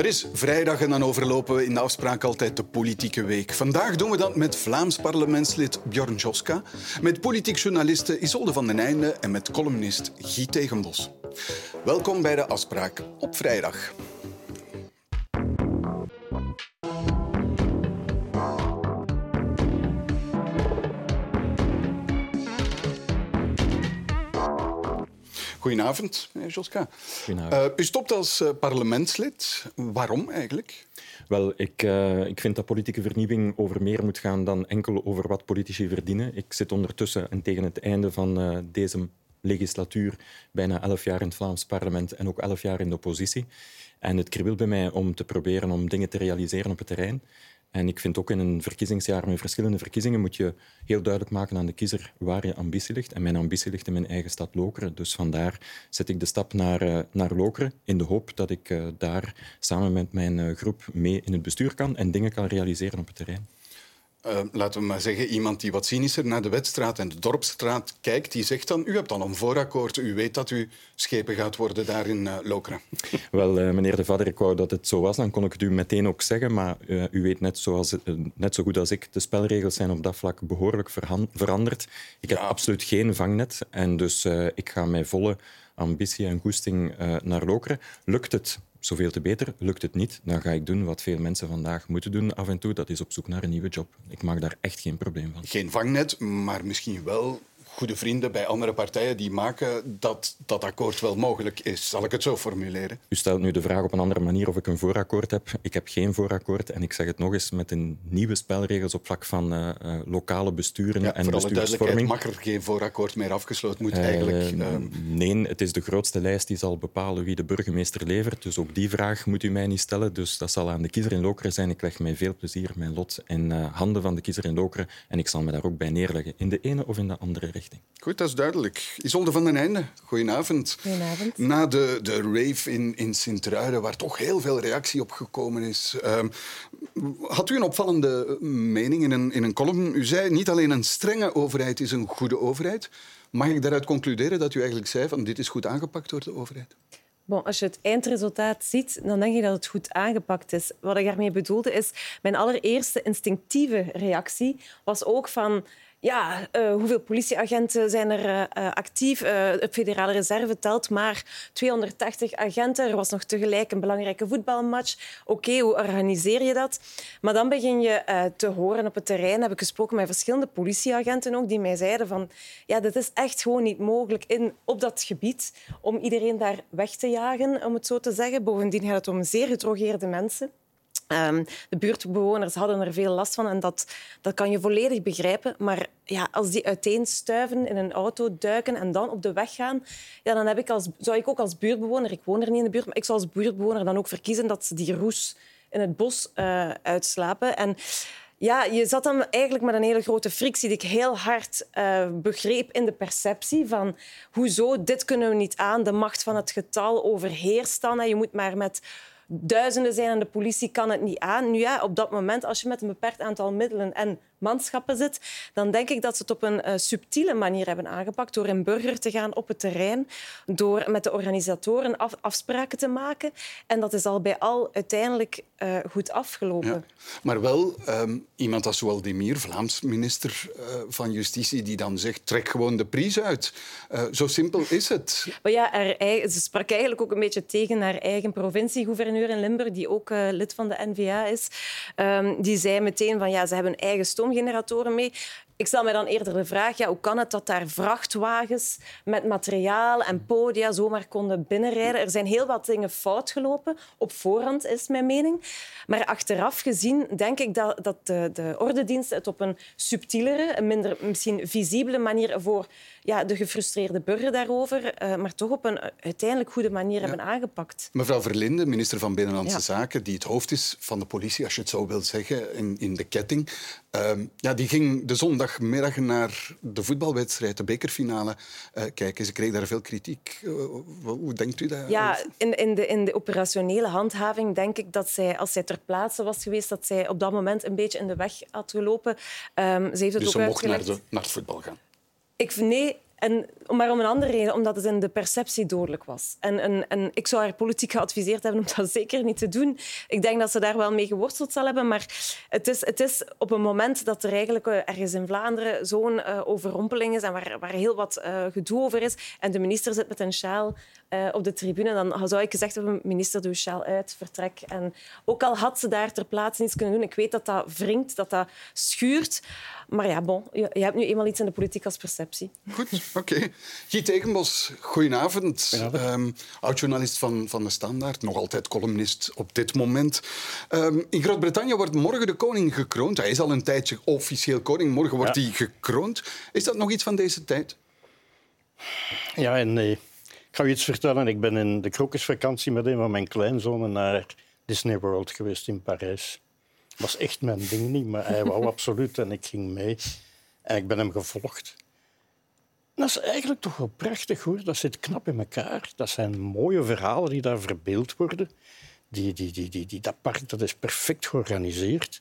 Het is vrijdag en dan overlopen we in de afspraak altijd de politieke week. Vandaag doen we dat met Vlaams parlementslid Bjorn Joska, met politiek journaliste Isolde van den Einde en met columnist Guy Tegenbos. Welkom bij de afspraak op vrijdag. Goedenavond, meneer Joska. Goedenavond. Uh, u stopt als uh, parlementslid. Waarom eigenlijk? Wel, ik, uh, ik vind dat politieke vernieuwing over meer moet gaan dan enkel over wat politici verdienen. Ik zit ondertussen en tegen het einde van deze legislatuur bijna elf jaar in het Vlaams parlement en ook elf jaar in de oppositie. En het kriebelt bij mij om te proberen om dingen te realiseren op het terrein. En ik vind ook in een verkiezingsjaar met verschillende verkiezingen moet je heel duidelijk maken aan de kiezer waar je ambitie ligt. En mijn ambitie ligt in mijn eigen stad Lokeren. Dus vandaar zet ik de stap naar, uh, naar Lokeren in de hoop dat ik uh, daar samen met mijn uh, groep mee in het bestuur kan en dingen kan realiseren op het terrein. Uh, laten we maar zeggen, iemand die wat cynischer naar de Wetstraat en de Dorpsstraat kijkt, die zegt dan, u hebt dan een voorakkoord, u weet dat u schepen gaat worden daar in uh, Lokeren. Wel, uh, meneer De Vader, ik wou dat het zo was, dan kon ik het u meteen ook zeggen, maar u weet net, zoals, net zo goed als ik, de spelregels zijn op dat vlak behoorlijk veranderd. Ik heb ja. absoluut geen vangnet en dus ik ga mijn volle ambitie en goesting naar Lokeren. Lukt het zoveel te beter. Lukt het niet, dan ga ik doen wat veel mensen vandaag moeten doen af en toe. Dat is op zoek naar een nieuwe job. Ik maak daar echt geen probleem van. Geen vangnet, maar misschien wel goede vrienden bij andere partijen die maken dat dat akkoord wel mogelijk is. Zal ik het zo formuleren? U stelt nu de vraag op een andere manier of ik een voorakkoord heb. Ik heb geen voorakkoord en ik zeg het nog eens met een nieuwe spelregels op vlak van uh, uh, lokale besturen ja, en voor bestuursvorming. er geen voorakkoord meer afgesloten moeten eigenlijk? Uh, nee, het is de grootste lijst die zal bepalen wie de burgemeester levert. Dus ook die vraag moet u mij niet stellen. Dus dat zal aan de kiezer in Lokeren zijn. Ik leg met veel plezier mijn lot in handen van de kiezer in Lokeren en ik zal me daar ook bij neerleggen, in de ene of in de andere richting. Goed, dat is duidelijk. Isolde van den Einde, goedenavond. Goedenavond. Na de, de rave in, in Sint-Truiden, waar toch heel veel reactie op gekomen is, uh, had u een opvallende mening in een, in een column. U zei niet alleen een strenge overheid is een goede overheid. Mag ik daaruit concluderen dat u eigenlijk zei van dit is goed aangepakt door de overheid? Bon, als je het eindresultaat ziet, dan denk je dat het goed aangepakt is. Wat ik daarmee bedoelde is, mijn allereerste instinctieve reactie was ook van ja, uh, hoeveel politieagenten zijn er uh, actief? Uh, de federale reserve telt maar 280 agenten. Er was nog tegelijk een belangrijke voetbalmatch. Oké, hoe organiseer je dat? Maar dan begin je te horen op het terrein. Heb ik gesproken met verschillende politieagenten ook, die mij zeiden van ja, dit is echt gewoon niet mogelijk in, op dat gebied om iedereen daar weg te jagen, om het zo te zeggen. Bovendien gaat het om zeer gedrogeerde mensen. Um, de buurtbewoners hadden er veel last van en dat, dat kan je volledig begrijpen. Maar ja, als die uiteenstuiven in een auto duiken en dan op de weg gaan, ja, dan heb ik als, zou ik ook als buurtbewoner, ik woon er niet in de buurt, maar ik zou als buurtbewoner dan ook verkiezen dat ze die roes in het bos uh, uitslapen. En ja, je zat dan eigenlijk met een hele grote frictie die ik heel hard uh, begreep in de perceptie van hoezo, dit kunnen we niet aan, de macht van het getal overheerst dan. Je moet maar met duizenden zijn en de politie kan het niet aan. Nu ja, op dat moment, als je met een beperkt aantal middelen en manschappen zit, dan denk ik dat ze het op een uh, subtiele manier hebben aangepakt door in burger te gaan op het terrein, door met de organisatoren af, afspraken te maken. En dat is al bij al uiteindelijk uh, goed afgelopen. Ja, maar wel um, iemand als Waldemir, Vlaams minister uh, van Justitie, die dan zegt, trek gewoon de prijs uit. zo simpel is het. Maar ja, er, ze sprak eigenlijk ook een beetje tegen haar eigen provinciegouverneur in Limburg, die ook lid van de NVA is. Um, die zei meteen van, ja, ze hebben eigen stoom generatoren mee. Ik stel mij dan eerder de vraag, ja, hoe kan het dat daar vrachtwagens met materiaal en podia zomaar konden binnenrijden? Er zijn heel wat dingen fout gelopen. Op voorhand is mijn mening. Maar achteraf gezien denk ik dat, dat de, de ordendiensten het op een subtielere, een minder misschien visibele manier voor ja, de gefrustreerde burger daarover, uh, maar toch op een uiteindelijk goede manier ja. hebben aangepakt. Mevrouw Verlinde, minister van Binnenlandse ja. Zaken, die het hoofd is van de politie, als je het zo wilt zeggen, in, in de ketting, uh, ja, die ging de zondagmiddag naar de voetbalwedstrijd, de bekerfinale, uh, kijken. Ze kreeg daar veel kritiek. Uh, hoe denkt u dat? Ja, in, in, de, in de operationele handhaving denk ik dat zij, als zij ter plaatse was geweest, dat zij op dat moment een beetje in de weg had gelopen. Um, ze heeft het dus ook ze mocht naar, de, naar het voetbal gaan? Ik, nee, en maar om een andere reden, omdat het in de perceptie dodelijk was. En, en, ik zou haar politiek geadviseerd hebben om dat zeker niet te doen. Ik denk dat ze daar wel mee geworsteld zal hebben, maar het is, het is op een moment dat er eigenlijk eh, ergens in Vlaanderen zo'n uh, overrompeling is en waar, waar heel wat uh, gedoe over is en de minister zit met een sjaal op de tribune, dan zou ik gezegd hebben, minister, doe sjaal uit, vertrek. En ook al had ze daar ter plaatse niets kunnen doen, ik weet dat dat wringt, dat dat schuurt, maar ja, bon, je, je hebt nu eenmaal iets in de politiek als perceptie. Goed, oké. Giet Tegenbos, goedenavond. Um, Oud-journalist van, van De Standaard, nog altijd columnist op dit moment. Um, in Groot-Brittannië wordt morgen de koning gekroond. Hij is al een tijdje officieel koning. Morgen wordt ja. hij gekroond. Is dat nog iets van deze tijd? Ja en nee. Ik ga je iets vertellen. Ik ben in de krokusvakantie met een van mijn kleinzonen naar Disney World geweest in Parijs. Dat was echt mijn ding niet, maar hij wou absoluut en ik ging mee. En ik ben hem gevolgd. Dat is eigenlijk toch wel prachtig hoor. Dat zit knap in elkaar. Dat zijn mooie verhalen die daar verbeeld worden. Die, die, die, die, die, dat park dat is perfect georganiseerd.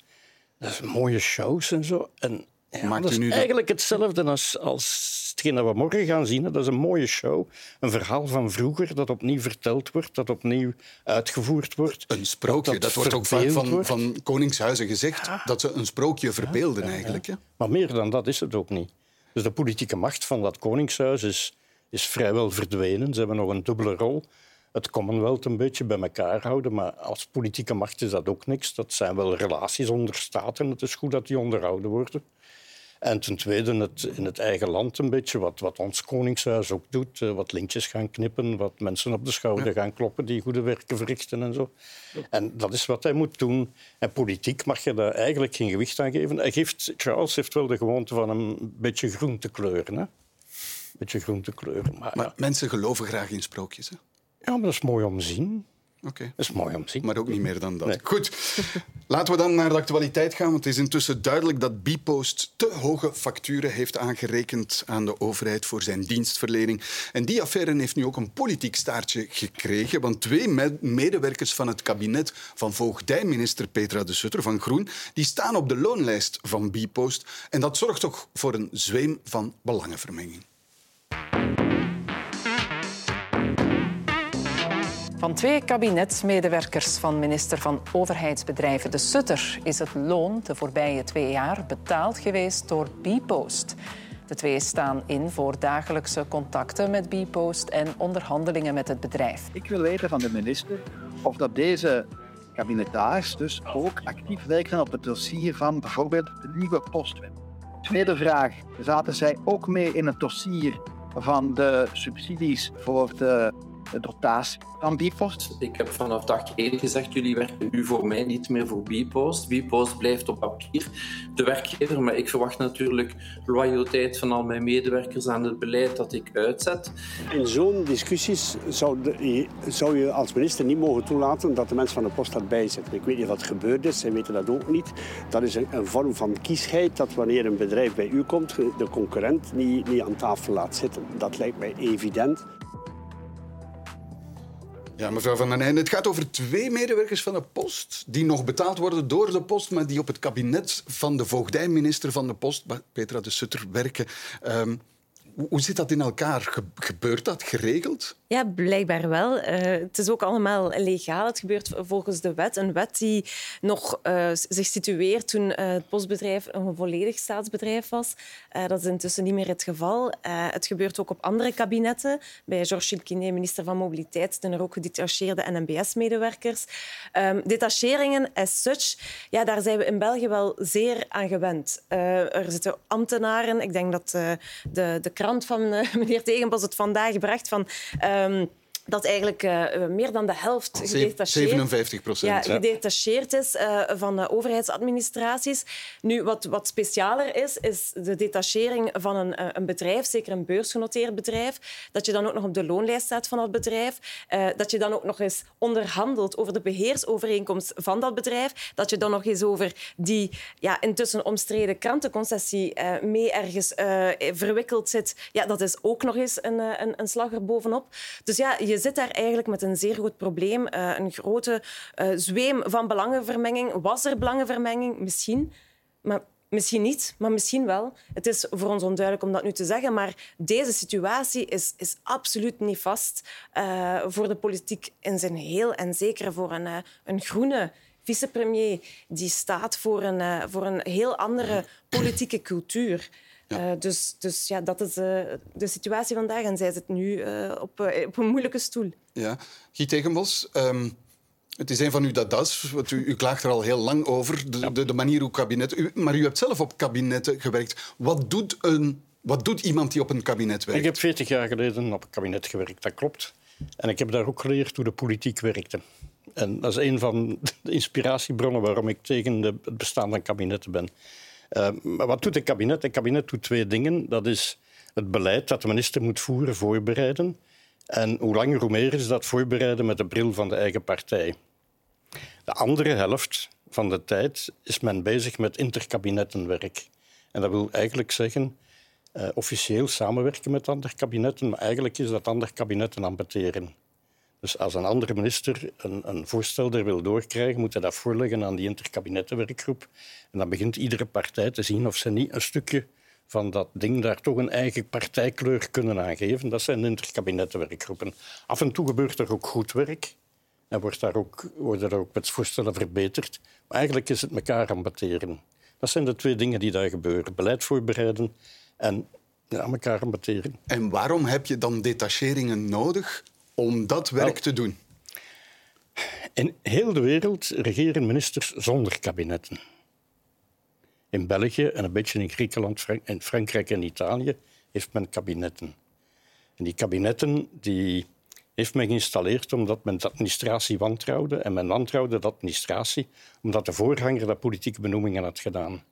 Dat zijn mooie shows en zo. En ja, dat is eigenlijk hetzelfde als, als hetgeen dat we morgen gaan zien. Dat is een mooie show. Een verhaal van vroeger dat opnieuw verteld wordt, dat opnieuw uitgevoerd wordt. Een sprookje. Dat, dat wordt ook vaak van, van koningshuizen gezegd, dat ze een sprookje verbeelden eigenlijk. Ja. Maar meer dan dat is het ook niet. Dus de politieke macht van dat koningshuis is, is vrijwel verdwenen. Ze hebben nog een dubbele rol. Het Commonwealth een beetje bij elkaar houden, maar als politieke macht is dat ook niks. Dat zijn wel relaties onder staten. Het is goed dat die onderhouden worden. En ten tweede het, in het eigen land een beetje, wat, wat ons Koningshuis ook doet. Eh, wat lintjes gaan knippen, wat mensen op de schouder gaan kloppen die goede werken verrichten en zo. En dat is wat hij moet doen. En politiek mag je daar eigenlijk geen gewicht aan geven. Hij geeft, Charles heeft wel de gewoonte van een beetje groen te kleuren. Hè? beetje groen te kleuren. Maar, maar mensen geloven graag in sprookjes. Hè? Ja, maar dat is mooi om te zien. Okay. Dat is mooi om te zien. Maar ook niet meer dan dat. Goed, laten we dan naar de actualiteit gaan. Want het is intussen duidelijk dat Bpost te hoge facturen heeft aangerekend aan de overheid voor zijn dienstverlening. En die affaire heeft nu ook een politiek staartje gekregen. Want twee medewerkers van het kabinet van voogdijminister Petra de Sutter van Groen, die staan op de loonlijst van Bpost. En dat zorgt toch voor een zweem van belangenvermenging. Van twee kabinetsmedewerkers van minister van Overheidsbedrijven De Sutter is het loon de voorbije twee jaar betaald geweest door Bpost. De twee staan in voor dagelijkse contacten met Bpost en onderhandelingen met het bedrijf. Ik wil weten van de minister of dat deze kabinetaars dus ook actief werken op het dossier van bijvoorbeeld de nieuwe postwet. Tweede vraag, zaten zij ook mee in het dossier van de subsidies voor de dotatie van Bpost. Ik heb vanaf dag 1 gezegd, jullie werken nu voor mij, niet meer voor Bpost. Bpost blijft op papier de werkgever, maar ik verwacht natuurlijk loyaliteit van al mijn medewerkers aan het beleid dat ik uitzet. In zo'n discussies zou, zou, je als minister niet mogen toelaten dat de mensen van de post daarbij zitten. Ik weet niet wat gebeurd is, zij weten dat ook niet. Dat is een, een vorm van kiesheid dat wanneer een bedrijf bij u komt, de concurrent niet, niet aan tafel laat zitten. Dat lijkt mij evident. Ja, mevrouw Van den Einde, het gaat over twee medewerkers van de post die nog betaald worden door de post, maar die op het kabinet van de voogdijminister van de post, Petra de Sutter, werken. Um, hoe zit dat in elkaar? Gebeurt dat geregeld? Ja, blijkbaar wel. Uh, het is ook allemaal legaal. Het gebeurt volgens de wet. Een wet die nog uh, zich situeert toen uh, het postbedrijf een volledig staatsbedrijf was. dat is intussen niet meer het geval. het gebeurt ook op andere kabinetten. Bij Georges Chilquinet, minister van Mobiliteit, zijn er ook gedetacheerde NMBS-medewerkers. Um, detacheringen as such, ja, daar zijn we in België wel zeer aan gewend. er zitten ambtenaren. Ik denk dat de, de van meneer Tegenbos het vandaag bracht van... Um, dat eigenlijk uh, meer dan de helft gedetacheerd, 57 procent, ja, gedetacheerd is uh, van de overheidsadministraties. Nu, wat, wat specialer is, is de detachering van een, een bedrijf, zeker een beursgenoteerd bedrijf, dat je dan ook nog op de loonlijst staat van dat bedrijf, uh, dat je dan ook nog eens onderhandelt over de beheersovereenkomst van dat bedrijf, dat je dan nog eens over die ja, intussen omstreden krantenconcessie mee ergens verwikkeld zit. Ja, dat is ook nog eens een, een, een slag erbovenop. Dus ja, je zit daar eigenlijk met een zeer groot probleem. Uh, een grote uh, zweem van belangenvermenging. Was er belangenvermenging? Misschien. Maar Misschien niet, maar misschien wel. Het is voor ons onduidelijk om dat nu te zeggen, maar deze situatie is, is absoluut niet vast uh, voor de politiek in zijn heel en zeker voor een, een groene vicepremier die staat voor een, voor een heel andere politieke cultuur. Ja. Uh, dus, dus ja, dat is uh, de situatie vandaag en zij zit nu uh, op, op, een moeilijke stoel. Ja. Guy Tegenbos, um, het is een van uw dadas. U, u klaagt er al heel lang over, de, ja. de, de manier hoe kabinet... U, maar u hebt zelf op kabinetten gewerkt. Wat doet, een, wat doet iemand die op een kabinet werkt? Ik heb 40 jaar geleden op een kabinet gewerkt, dat klopt. En ik heb daar ook geleerd hoe de politiek werkte. En dat is een van de inspiratiebronnen waarom ik tegen de, het bestaan van kabinetten ben. Uh, maar wat doet een kabinet? Een kabinet doet twee dingen. Dat is het beleid dat de minister moet voeren, voorbereiden. En hoe langer hoe meer is dat voorbereiden met de bril van de eigen partij. De andere helft van de tijd is men bezig met interkabinettenwerk. En dat wil eigenlijk zeggen uh, officieel samenwerken met andere kabinetten, maar eigenlijk is dat andere kabinetten ambeteren. Dus als een andere minister een, een voorstel er wil doorkrijgen, moet hij dat voorleggen aan die interkabinettenwerkgroep. En dan begint iedere partij te zien of ze niet een stukje van dat ding daar toch een eigen partijkleur kunnen aangeven. Dat zijn interkabinettenwerkgroepen. Af en toe gebeurt er ook goed werk. En wordt daar ook, worden er ook met voorstellen verbeterd. Maar eigenlijk is het elkaar ambateren. Dat zijn de twee dingen die daar gebeuren. Beleid voorbereiden en ja, elkaar ambateren. En waarom heb je dan detacheringen nodig om dat werk te doen? In heel de wereld regeren ministers zonder kabinetten. In België en een beetje in Griekenland, in Frankrijk en Italië heeft men kabinetten. En die kabinetten die heeft men geïnstalleerd omdat men de administratie wantrouwde. En men wantrouwde de administratie omdat de voorganger dat politieke benoemingen had gedaan.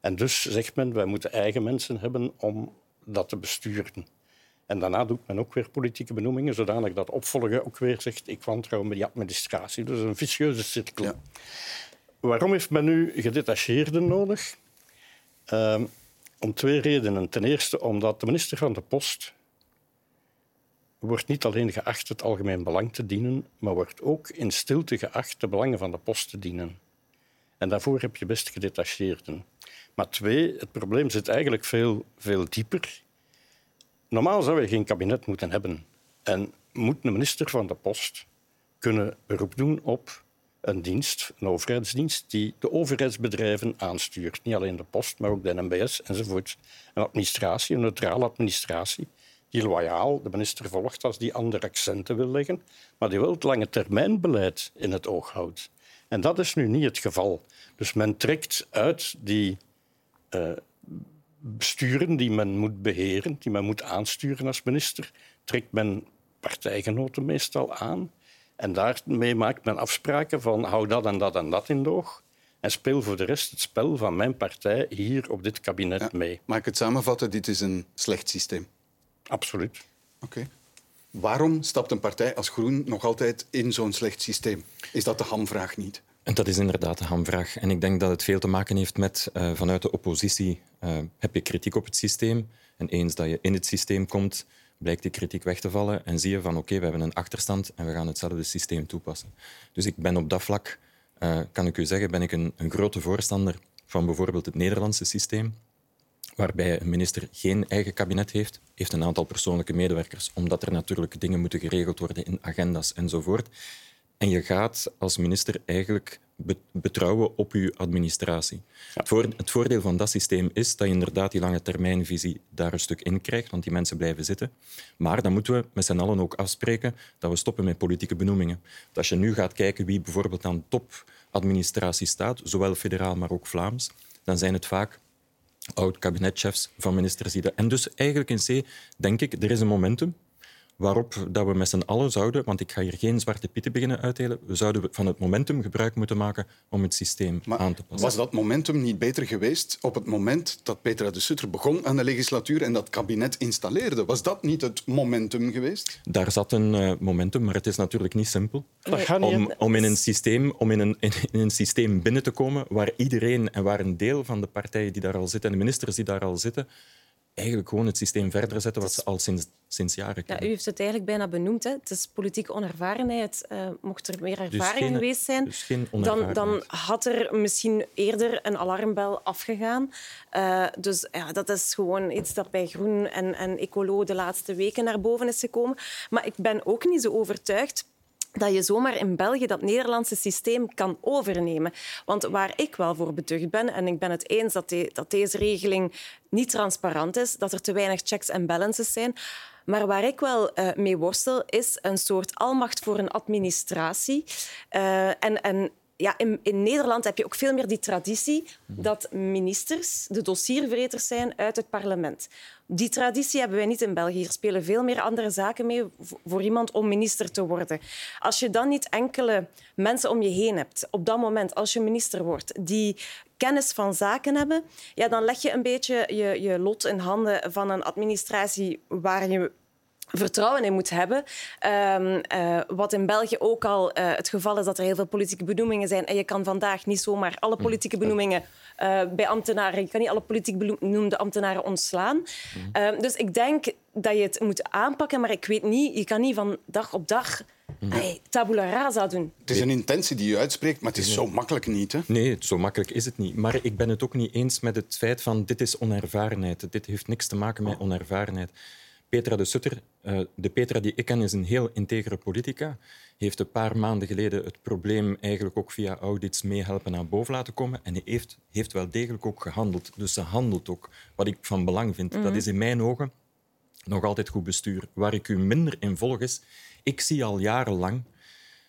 En dus zegt men, wij moeten eigen mensen hebben om dat te besturen. En daarna doet men ook weer politieke benoemingen, zodanig dat opvolger ook weer zegt ik wantrouw met die administratie. Dus een vicieuze cirkel. Ja. Waarom heeft men nu gedetacheerden nodig? Um, om twee redenen. Ten eerste omdat de minister van de Post wordt niet alleen geacht het algemeen belang te dienen, maar wordt ook in stilte geacht de belangen van de post te dienen. En daarvoor heb je best gedetacheerden. Maar twee, het probleem zit eigenlijk veel, veel dieper. Normaal zou je geen kabinet moeten hebben. En moet een minister van de Post kunnen beroep doen op een dienst, een overheidsdienst, die de overheidsbedrijven aanstuurt. Niet alleen de Post, maar ook de NMBS enzovoort. Een administratie, een neutrale administratie, die loyaal de minister volgt als die andere accenten wil leggen, maar die wel het lange termijnbeleid in het oog houdt. En dat is nu niet het geval. Dus men trekt uit die uh, besturen die men moet beheren, die men moet aansturen als minister, trekt men partijgenoten meestal aan. En daarmee maakt men afspraken van hou dat en dat en dat in oog. En speel voor de rest het spel van mijn partij hier op dit kabinet ja, mee. Mag ik het samenvatten? Dit is een slecht systeem. Absoluut. Oké. Okay. Waarom stapt een partij als Groen nog altijd in zo'n slecht systeem? Is dat de hamvraag niet? Dat is inderdaad de hamvraag. En ik denk dat het veel te maken heeft met uh, vanuit de oppositie uh, heb je kritiek op het systeem. En eens dat je in het systeem komt, blijkt die kritiek weg te vallen en zie je van oké, we hebben een achterstand en we gaan hetzelfde systeem toepassen. Dus ik ben op dat vlak, uh, kan ik u zeggen, ben ik een, een grote voorstander van bijvoorbeeld het Nederlandse systeem waarbij een minister geen eigen kabinet heeft, heeft een aantal persoonlijke medewerkers, omdat er natuurlijk dingen moeten geregeld worden in agenda's enzovoort. En je gaat als minister eigenlijk betrouwen op je administratie. Ja. Het voordeel van dat systeem is dat je inderdaad die lange termijnvisie daar een stuk in krijgt, want die mensen blijven zitten. Maar dan moeten we met z'n allen ook afspreken dat we stoppen met politieke benoemingen. Dat als je nu gaat kijken wie bijvoorbeeld aan topadministratie staat, zowel federaal maar ook Vlaams, dan zijn het vaak oud-kabinetchefs van ministers. En dus eigenlijk in C denk ik, er is een momentum waarop dat we met z'n allen zouden, want ik ga hier geen zwarte pieten beginnen uitdelen, we zouden van het momentum gebruik moeten maken om het systeem maar aan te passen. Was dat momentum niet beter geweest op het moment dat Petra de Sutter begon aan de legislatuur en dat kabinet installeerde? Was dat niet het momentum geweest? Daar zat een uh, momentum, maar het is natuurlijk niet simpel. Om, om, in, een systeem, om in, een, in, in een systeem binnen te komen waar iedereen en waar een deel van de partijen die daar al zitten en de ministers die daar al zitten, eigenlijk gewoon het systeem verder zetten wat ze al sinds, sinds jaren Ja, kennen. u heeft het eigenlijk bijna benoemd. Hè. Het is politieke onervarenheid. Eh, mocht er meer ervaring Dus geen- geweest zijn, dus dan, dan had er misschien eerder een alarmbel afgegaan. Eh, dus ja, dat is gewoon iets dat bij Groen en, en Ecolo de laatste weken naar boven is gekomen. Maar ik ben ook niet zo overtuigd dat je zomaar in België dat Nederlandse systeem kan overnemen. Want waar ik wel voor beducht ben, en ik ben het eens dat, dat deze regeling niet transparant is, dat er te weinig checks en balances zijn, maar waar ik wel eh, mee worstel, is een soort almacht voor een administratie. Eh, en, en ja, in, in Nederland heb je ook veel meer die traditie dat ministers de dossiervreters zijn uit het parlement. Die traditie hebben wij niet in België. Hier spelen veel meer andere zaken mee voor iemand om minister te worden. Als je dan niet enkele mensen om je heen hebt, op dat moment als je minister wordt, die kennis van zaken hebben, ja, dan leg je een beetje je, je lot in handen van een administratie waar je vertrouwen in moet hebben. Ehm, eh, wat in België ook al eh, het geval is dat er heel veel politieke benoemingen zijn. En je kan vandaag niet zomaar alle politieke benoemingen eh, bij ambtenaren... Je kan niet alle politiek benoemde ambtenaren ontslaan. Ehm, dus ik denk dat je het moet aanpakken, maar ik weet niet... Je kan niet van dag op dag hey, tabula rasa doen. Het is een intentie die je uitspreekt, maar het is zo makkelijk niet. Hè? Nee, zo makkelijk is het niet. Maar ik ben het ook niet eens met het feit van dit is onervarenheid. Dit heeft niks te maken met onervarenheid. Petra de Sutter, eh, de Petra die ik ken, is een heel integere politica. Heeft een paar maanden geleden het probleem eigenlijk ook via audits meehelpen naar boven laten komen. En heeft, heeft wel degelijk ook gehandeld. Dus ze handelt ook. Wat ik van belang vind, dat is in mijn ogen nog altijd goed bestuur. Waar ik u minder in volg is, ik zie al jarenlang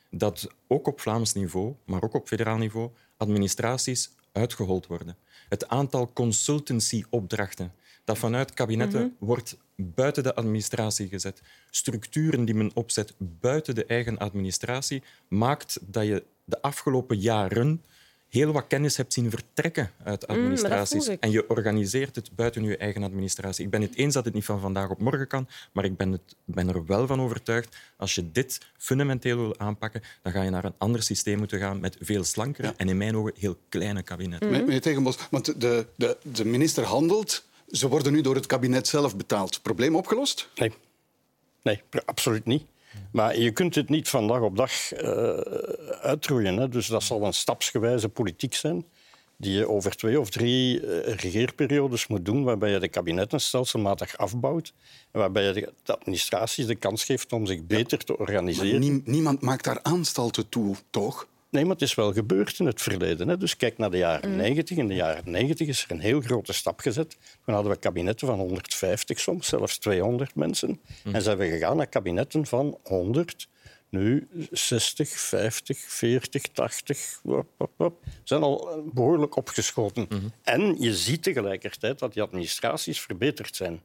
dat ook op Vlaams niveau, maar ook op federaal niveau, administraties uitgehold worden. Het aantal consultancy-opdrachten dat vanuit kabinetten wordt buiten de administratie gezet, structuren die men opzet buiten de eigen administratie, maakt dat je de afgelopen jaren heel wat kennis hebt zien vertrekken uit administraties. voel ik. en je organiseert het buiten je eigen administratie. Ik ben het eens dat het niet van vandaag op morgen kan, maar ik ben, het, ben er wel van overtuigd, als je dit fundamenteel wil aanpakken, dan ga je naar een ander systeem moeten gaan met veel slankere en in mijn ogen heel kleine kabinetten. Me- Meneer Tegenbos, want de, de, de minister handelt. Ze worden nu door het kabinet zelf betaald. Probleem opgelost? Nee, nee absoluut niet. Maar je kunt het niet van dag op dag eh, uitroeien. Hè. Dus dat zal een stapsgewijze politiek zijn die je over twee of drie eh, regeerperiodes moet doen, waarbij je de kabinetten stelselmatig afbouwt en waarbij je de de administraties de kans geeft om zich beter te Maar organiseren. nie- niemand maakt daar aanstalten toe, toch? Nee, maar het is wel gebeurd in het verleden. Hè. Dus kijk naar de jaren 90. In de jaren 90 is er een heel grote stap gezet. Toen hadden we kabinetten van 150, soms zelfs 200 mensen. En zijn we gegaan naar kabinetten van 100. Nu 60, 50, 40, 80. Wop, wop, wop. zijn al eh, behoorlijk opgeschoten. En je ziet tegelijkertijd dat die administraties verbeterd zijn.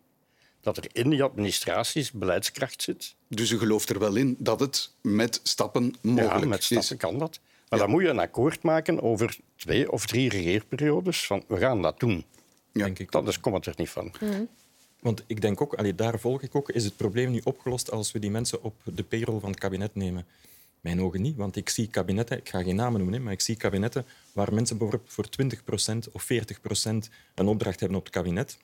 Dat er in die administraties beleidskracht zit. Dus u gelooft er wel in dat het met stappen mogelijk Ja, met is. stappen kan dat. Maar dan moet je een akkoord maken over twee of drie regeerperiodes. Van, we gaan dat doen. Ja. Denk ik. Anders komt het er niet van. Want ik denk ook, allee, daar volg ik ook, is het probleem nu opgelost als we die mensen op de payroll van het kabinet nemen? Mijn ogen niet, want ik zie kabinetten, ik ga geen namen noemen, hè, maar ik zie kabinetten waar mensen bijvoorbeeld voor 20% of 40% een opdracht hebben op het kabinet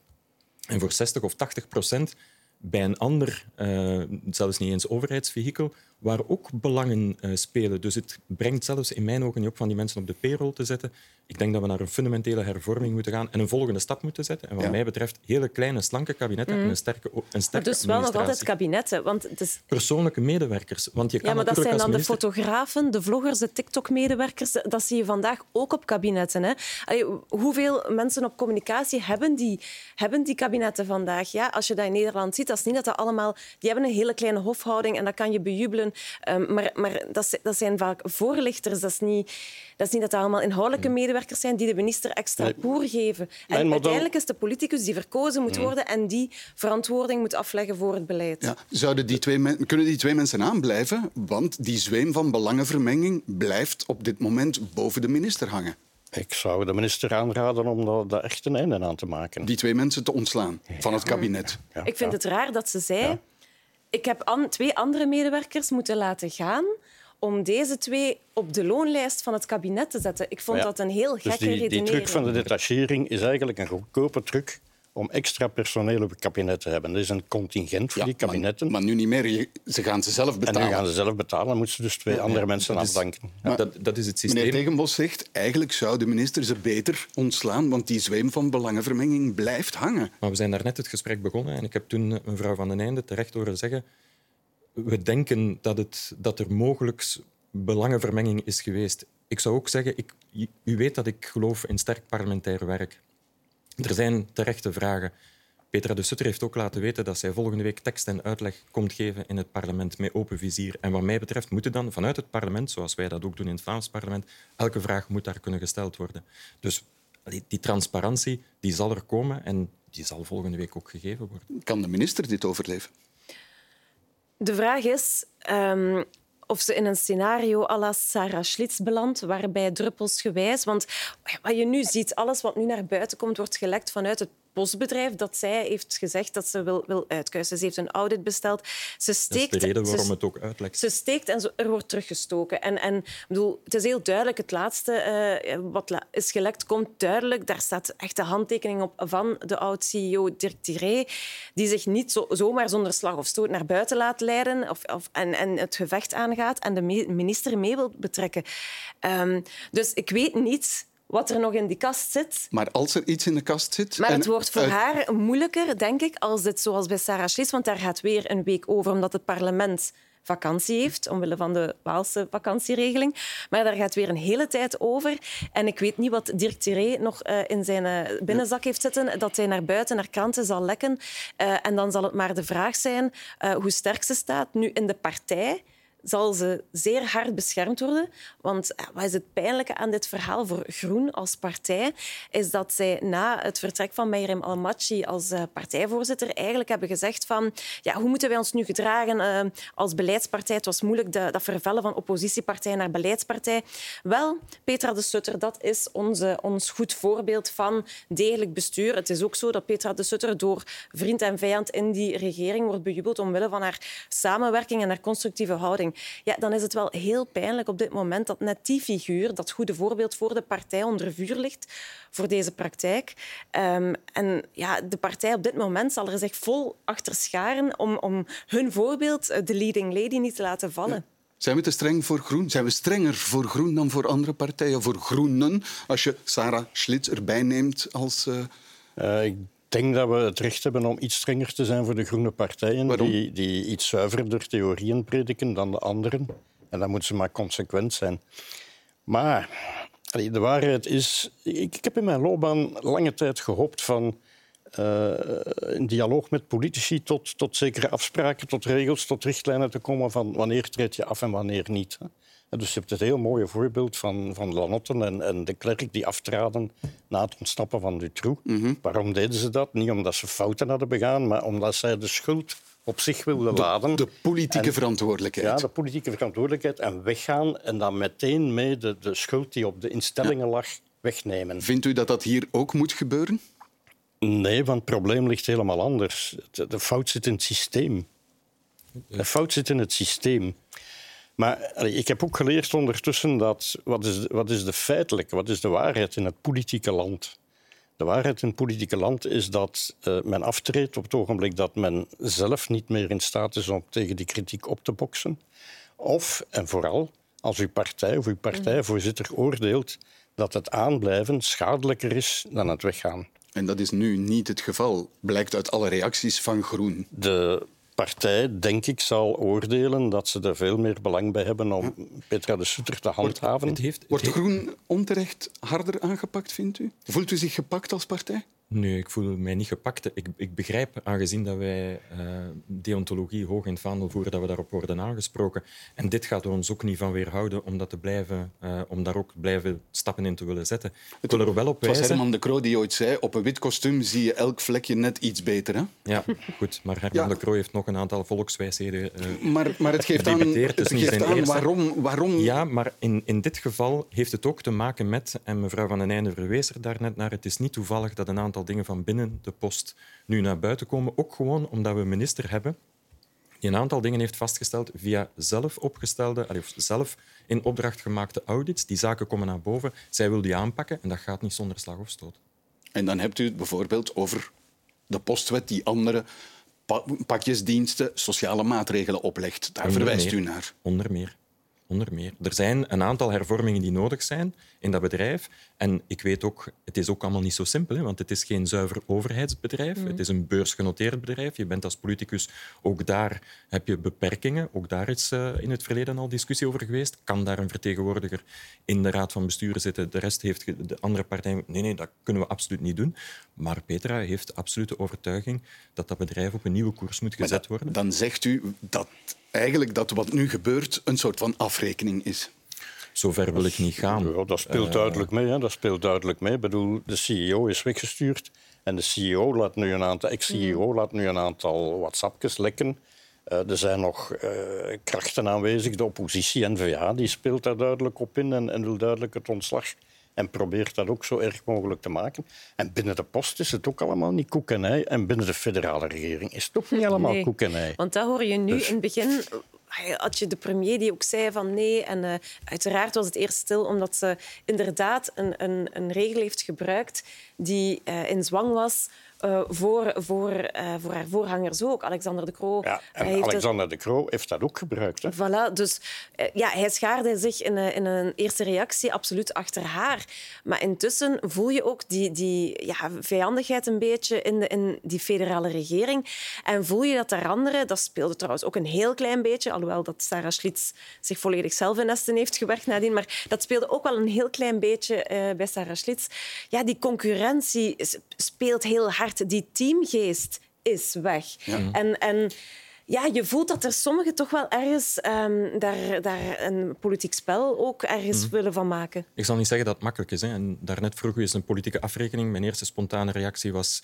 en voor 60 of 80% bij een ander, eh, zelfs niet eens overheidsvehikel, waar ook belangen eh, spelen. Dus het brengt zelfs in mijn ogen niet op van die mensen op de payroll te zetten. Ik denk dat we naar een fundamentele hervorming moeten gaan en een volgende stap moeten zetten. En wat Ja. mij betreft hele kleine, slanke kabinetten en een sterke, een Maar sterke dus wel nog altijd kabinetten. Want het is Persoonlijke medewerkers. Want je kan Ja, maar dat zijn dan de fotografen, de vloggers, de TikTok-medewerkers. Dat zie je vandaag ook op kabinetten. Hè. Allee, hoeveel mensen op communicatie hebben die, hebben die kabinetten vandaag? Ja, als je dat in Nederland ziet, dat is niet dat dat allemaal... Die hebben een hele kleine hofhouding en dat kan je bejubelen. Ehm, maar maar dat, dat zijn vaak voorlichters. Dat is, niet, dat is niet dat dat allemaal inhoudelijke medewerkers zijn die de minister extra Nee. poer geven. En uiteindelijk is het de politicus die verkozen moet worden en die verantwoording moet afleggen voor het beleid. Ja. Zouden die twee men- kunnen die twee mensen aanblijven? Want die zweem van belangenvermenging blijft op dit moment boven de minister hangen. Ik zou de minister aanraden om daar echt een einde aan te maken. Die twee mensen te ontslaan van het kabinet. Ja, Ik vind het raar dat ze zei... Ik heb an- twee andere medewerkers moeten laten gaan om deze twee op de loonlijst van het kabinet te zetten. Ik vond Ja. dat een heel Dus gekke die, die redenering. truc van de detachering is eigenlijk een goedkope truc om extra personeel op het kabinet te hebben. Er is een contingent voor Ja, die kabinetten. Maar, maar nu niet meer. Je- Ze gaan ze zelf en betalen. nu gaan ze zelf betalen, dan moeten ze dus twee andere mensen dat is- afdanken. Maar dat, dat is het systeem. Meneer Tegenbos zegt, eigenlijk zou de minister ze beter ontslaan, want die zweem van belangenvermenging blijft hangen. Maar we zijn daarnet het gesprek begonnen en ik heb toen mevrouw Van den Einde terecht horen zeggen we denken dat, het, dat er mogelijk belangenvermenging is geweest. Ik zou ook zeggen, ik, u weet dat ik geloof in sterk parlementair werk. Er zijn terechte vragen. Petra de Sutter heeft ook laten weten dat zij volgende week tekst en uitleg komt geven in het parlement met open vizier. En wat mij betreft moeten dan vanuit het parlement, zoals wij dat ook doen in het Vlaams parlement, elke vraag moet daar kunnen gesteld worden. Dus die transparantie die zal er komen en die zal volgende week ook gegeven worden. Kan de minister dit overleven? De vraag is ehm, of ze in een scenario à la Sarah Schlitz belandt, waarbij druppelsgewijs... Want wat je nu ziet, alles wat nu naar buiten komt, wordt gelekt vanuit het postbedrijf dat zij heeft gezegd dat ze wil, wil uitkuisen. Ze heeft een audit besteld. Ze Dat is steekt, de reden waarom ze, het ook uitlekt. ze steekt en zo- er wordt teruggestoken. En, en, ik bedoel, het is heel duidelijk, het laatste eh, wat la- is gelekt komt duidelijk. Daar staat echt de handtekening op van de oud-CEO Dirk Tiré, die zich niet zo, zomaar zonder slag of stoot naar buiten laat leiden of, of, en, en het gevecht aangaat en de minister mee wil betrekken. Ehm, dus ik weet niet wat er nog in die kast zit. Maar als er iets in de kast zit... Maar en het wordt voor haar moeilijker, denk ik, als dit zoals bij Sarah Schlitz, want daar gaat weer een week over, omdat het parlement vakantie heeft, omwille van de Waalse vakantieregeling. Maar daar gaat weer een hele tijd over. En ik weet niet wat Dirk Tiré nog eh, in zijn eh, binnenzak heeft zitten, dat hij naar buiten, naar kranten zal lekken. Eh, en dan zal het maar de vraag zijn hoe sterk ze staat. Nu, in de partij zal ze zeer hard beschermd worden. Want eh, wat is het pijnlijke aan dit verhaal voor Groen als partij, is dat zij na het vertrek van Meirem Almaty als eh, partijvoorzitter eigenlijk hebben gezegd van ja, hoe moeten wij ons nu gedragen eh, als beleidspartij? Het was moeilijk, dat vervellen van oppositiepartij naar beleidspartij. Wel, Petra de Sutter, dat is onze, ons goed voorbeeld van degelijk bestuur. Het is ook zo dat Petra de Sutter door vriend en vijand in die regering wordt bejubeld omwille van haar samenwerking en haar constructieve houding. Ja, dan is het wel heel pijnlijk op dit moment dat net die figuur, dat goede voorbeeld voor de partij, onder vuur ligt voor deze praktijk. Ehm, en ja, de partij op dit moment zal er zich vol achter scharen om, om hun voorbeeld, eh, de leading lady, niet te laten vallen. Zijn we te streng voor Groen? Zijn we strenger voor Groen dan voor andere partijen? Voor Groenen, als je Sarah Schlitz erbij neemt als... eh, Eh, ik denk dat we het recht hebben om iets strenger te zijn voor de groene partijen, Waarom? die, die iets zuiverder theorieën prediken dan de anderen. En dan moeten ze maar consequent zijn. Maar de waarheid is... Ik, heb in mijn loopbaan lange tijd gehoopt van eh, een dialoog met politici tot, tot zekere afspraken, tot regels, tot richtlijnen te komen van wanneer treed je af en wanneer niet. hè. Dus je hebt het heel mooie voorbeeld van, van Lanotten en, en de Klerk die aftraden na het ontsnappen van Dutroux. Waarom deden ze dat? Niet omdat ze fouten hadden begaan, maar omdat zij de schuld op zich wilden laden. de politieke En- verantwoordelijkheid. Ja, de politieke verantwoordelijkheid en weggaan en dan meteen mee de, de schuld die op de instellingen lag wegnemen. Vindt u dat dat hier ook moet gebeuren? Nee, want het probleem ligt helemaal anders. De, de fout zit in het systeem. De fout zit in het systeem. Maar allee, ik heb ook geleerd ondertussen dat wat is, wat is de feitelijke, wat is de waarheid in het politieke land? De waarheid in het politieke land is dat eh, men aftreedt op het ogenblik dat men zelf niet meer in staat is om tegen die kritiek op te boksen. Of, en vooral, als uw partij of uw partijvoorzitter oordeelt dat het aanblijven schadelijker is dan het weggaan. En dat is nu niet het geval, blijkt uit alle reacties van Groen. De partij, denk ik, zal oordelen dat ze er veel meer belang bij hebben om Petra de Sutter te handhaven. Het heeft, het Wordt heeft- Groen onterecht harder aangepakt, vindt u? Voelt u zich gepakt als partij? Nee, ik voel mij niet gepakt. Ik, ik begrijp, aangezien dat wij eh, deontologie hoog in het vaandel voeren, dat we daarop worden aangesproken. En dit gaat er ons ook niet van weerhouden om, dat te blijven, eh, om daar ook blijven stappen in te willen zetten. Ik wil er wel op Het was wijzen... Herman de Croo die ooit zei, op een wit kostuum zie je elk vlekje net iets beter. Hè? Ja, goed. Maar Herman Ja. de Croo heeft nog een aantal volkswijsheden eh, Maar, maar het geeft aan, dus het geeft aan eerste. waarom... waarom Ja, maar in, in dit geval heeft het ook te maken met, en mevrouw Van den Einde verwees er daarnet naar, het is niet toevallig dat een aantal dingen van binnen de post nu naar buiten komen. Ook gewoon omdat we een minister hebben die een aantal dingen heeft vastgesteld via zelf opgestelde, of zelf in opdracht gemaakte audits. Die zaken komen naar boven. Zij wil die aanpakken en dat gaat niet zonder slag of stoot. En dan hebt u het bijvoorbeeld over de postwet die andere pakjesdiensten, sociale maatregelen oplegt. Daar verwijst u naar. Onder meer. Onder meer. Er zijn een aantal hervormingen die nodig zijn in dat bedrijf. En ik weet ook, het is ook allemaal niet zo simpel, hè, want het is geen zuiver overheidsbedrijf. Mm. Het is een beursgenoteerd bedrijf. Je bent als politicus, ook daar heb je beperkingen. Ook daar is uh, in het verleden al discussie over geweest. Kan daar een vertegenwoordiger in de raad van bestuur zitten? De rest heeft de andere partij. Nee, nee, dat kunnen we absoluut niet doen. Maar Petra heeft absolute overtuiging dat dat bedrijf op een nieuwe koers moet gezet worden. Dan zegt u dat eigenlijk dat wat nu gebeurt een soort van afrekening is. Zover wil ik niet gaan. Ja, dat speelt uh, duidelijk mee. Hè. Dat speelt duidelijk mee. Ik bedoel, de CEO is weggestuurd en de CEO laat nu een aantal, ex-CEO laat nu een aantal WhatsAppjes lekken. Uh, er zijn nog uh, krachten aanwezig. De oppositie, N-VA, die speelt daar duidelijk op in en, en wil duidelijk het ontslag en probeert dat ook zo erg mogelijk te maken. En binnen de post is het ook allemaal niet koekenij. En binnen de federale regering is het ook niet allemaal nee, koekenij. Want dat hoor je nu dus... in het begin had je de premier die ook zei van nee. En uh, uiteraard was het eerst stil, omdat ze inderdaad een, een, een regel heeft gebruikt die uh, in zwang was uh, voor, voor, uh, voor haar voorgangers ook. Alexander de Croo. Ja, en Alexander de Croo heeft dat ook gebruikt. Hè? Voilà, dus uh, ja, hij schaarde zich in, in, een eerste reactie absoluut achter haar. Maar intussen voel je ook die, die ja, vijandigheid een beetje in, de, in die federale regering. En voel je dat er anderen, dat speelde trouwens ook een heel klein beetje, alhoewel dat Sarah Schlitz zich volledig zelf in nesten heeft gewerkt nadien, maar dat speelde ook wel een heel klein beetje bij Sarah Schlitz. Ja, die concurrentie speelt heel hard die teamgeest is weg. En, en ja, je voelt dat er sommigen toch wel ergens um, daar, daar een politiek spel ook ergens mhm. willen van maken. Ik zal niet zeggen dat het makkelijk is. Hè. En daarnet vroeg u eens een politieke afrekening. Mijn eerste spontane reactie was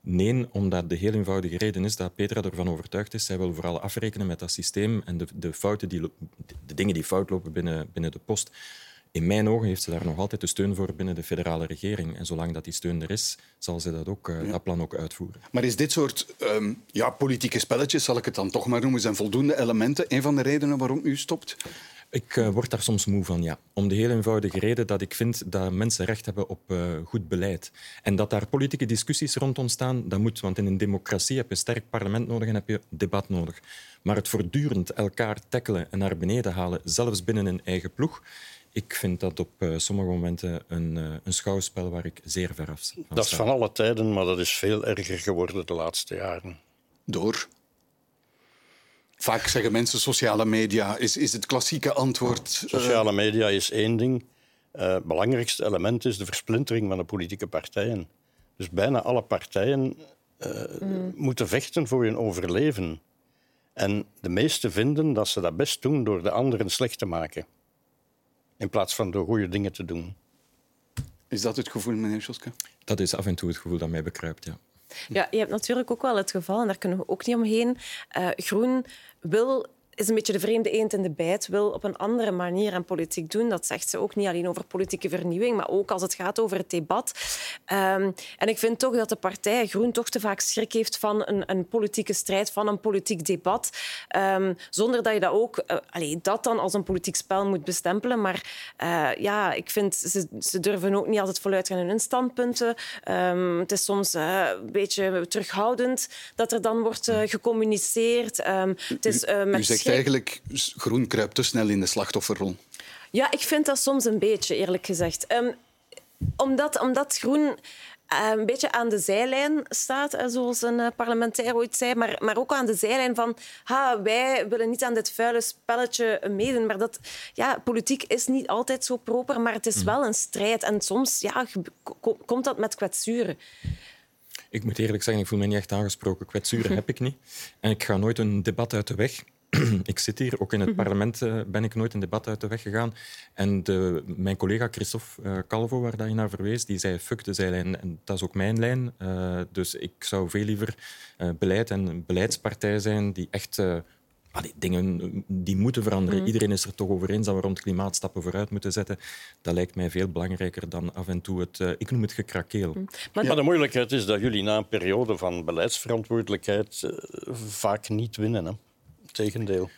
nee, omdat de heel eenvoudige reden is dat Petra ervan overtuigd is. Zij wil vooral afrekenen met dat systeem en de, de, fouten die, de dingen die fout lopen binnen, binnen de post in mijn ogen heeft ze daar nog altijd de steun voor binnen de federale regering. En zolang dat die steun er is, zal ze dat, ook, uh, dat plan ook uitvoeren. Maar is dit soort um, ja, politieke spelletjes, zal ik het dan toch maar noemen, zijn voldoende elementen een van de redenen waarom u stopt? Ik uh, word daar soms moe van, ja. Om de heel eenvoudige reden dat ik vind dat mensen recht hebben op uh, goed beleid. En dat daar politieke discussies rond ontstaan, dat moet. Want in een democratie heb je een sterk parlement nodig en heb je debat nodig. Maar het voortdurend elkaar tackelen en naar beneden halen, zelfs binnen een eigen ploeg, ik vind dat op uh, sommige momenten een, uh, een, schouwspel waar ik zeer ver af sta. Dat is van alle tijden, maar dat is veel erger geworden de laatste jaren. Door? Vaak zeggen mensen sociale media is, is het klassieke antwoord. Uh... Sociale media is één ding. Het belangrijkste element is de versplintering van de politieke partijen. Dus bijna alle partijen mm. moeten vechten voor hun overleven. En de meesten vinden dat ze dat best doen door de anderen slecht te maken in plaats van door goede dingen te doen. Is dat het gevoel, meneer Schoske? Dat is af en toe het gevoel dat mij bekruipt, ja. Ja, je hebt natuurlijk ook wel het geval, en daar kunnen we ook niet omheen. Uh, Groen wil is een beetje de vreemde eend in de bijt, wil op een andere manier aan politiek doen. Dat zegt ze ook niet alleen over politieke vernieuwing, maar ook als het gaat over het debat. Um, en ik vind toch dat de partij Groen toch te vaak schrik heeft van een, een politieke strijd, van een politiek debat. Um, zonder dat je dat ook uh, allee, dat dan als een politiek spel moet bestempelen. Maar uh, ja, ik vind ze, ze durven ook niet altijd voluit gaan in hun standpunten. Um, het is soms uh, een beetje terughoudend dat er dan wordt gecommuniceerd. het is, met eigenlijk, groen kruipt te snel in de slachtofferrol. Ja, ik vind dat soms een beetje, eerlijk gezegd. Um, omdat, omdat groen uh, een beetje aan de zijlijn staat, zoals een uh, parlementair ooit zei, maar, maar ook aan de zijlijn van ha, wij willen niet aan dit vuile spelletje meedoen. Maar dat, ja, politiek is niet altijd zo proper, maar het is mm. wel een strijd. En soms ja, komt dat met kwetsuren. Ik moet eerlijk zeggen, ik voel me niet echt aangesproken. Kwetsuren heb ik niet. En ik ga nooit een debat uit de weg. ik zit hier, ook in het mhm. parlement uh, ben ik nooit een debat uit de weg gegaan. En de, mijn collega Christophe uh, Calvo, waar dat je naar verwees, die zei fuck de zijlijn. En dat is ook mijn lijn. Uh, dus ik zou veel liever beleid en beleidspartij zijn die echt... Allee, dingen die moeten veranderen. Mhm. Iedereen is er toch over eens dat we rond klimaatstappen vooruit moeten zetten. Dat lijkt mij veel belangrijker dan af en toe het, ik noem het gekrakeel. Mm. Maar, ja. de moeilijkheid is dat jullie na een periode van beleidsverantwoordelijkheid vaak niet winnen. Hè? Tegendeel.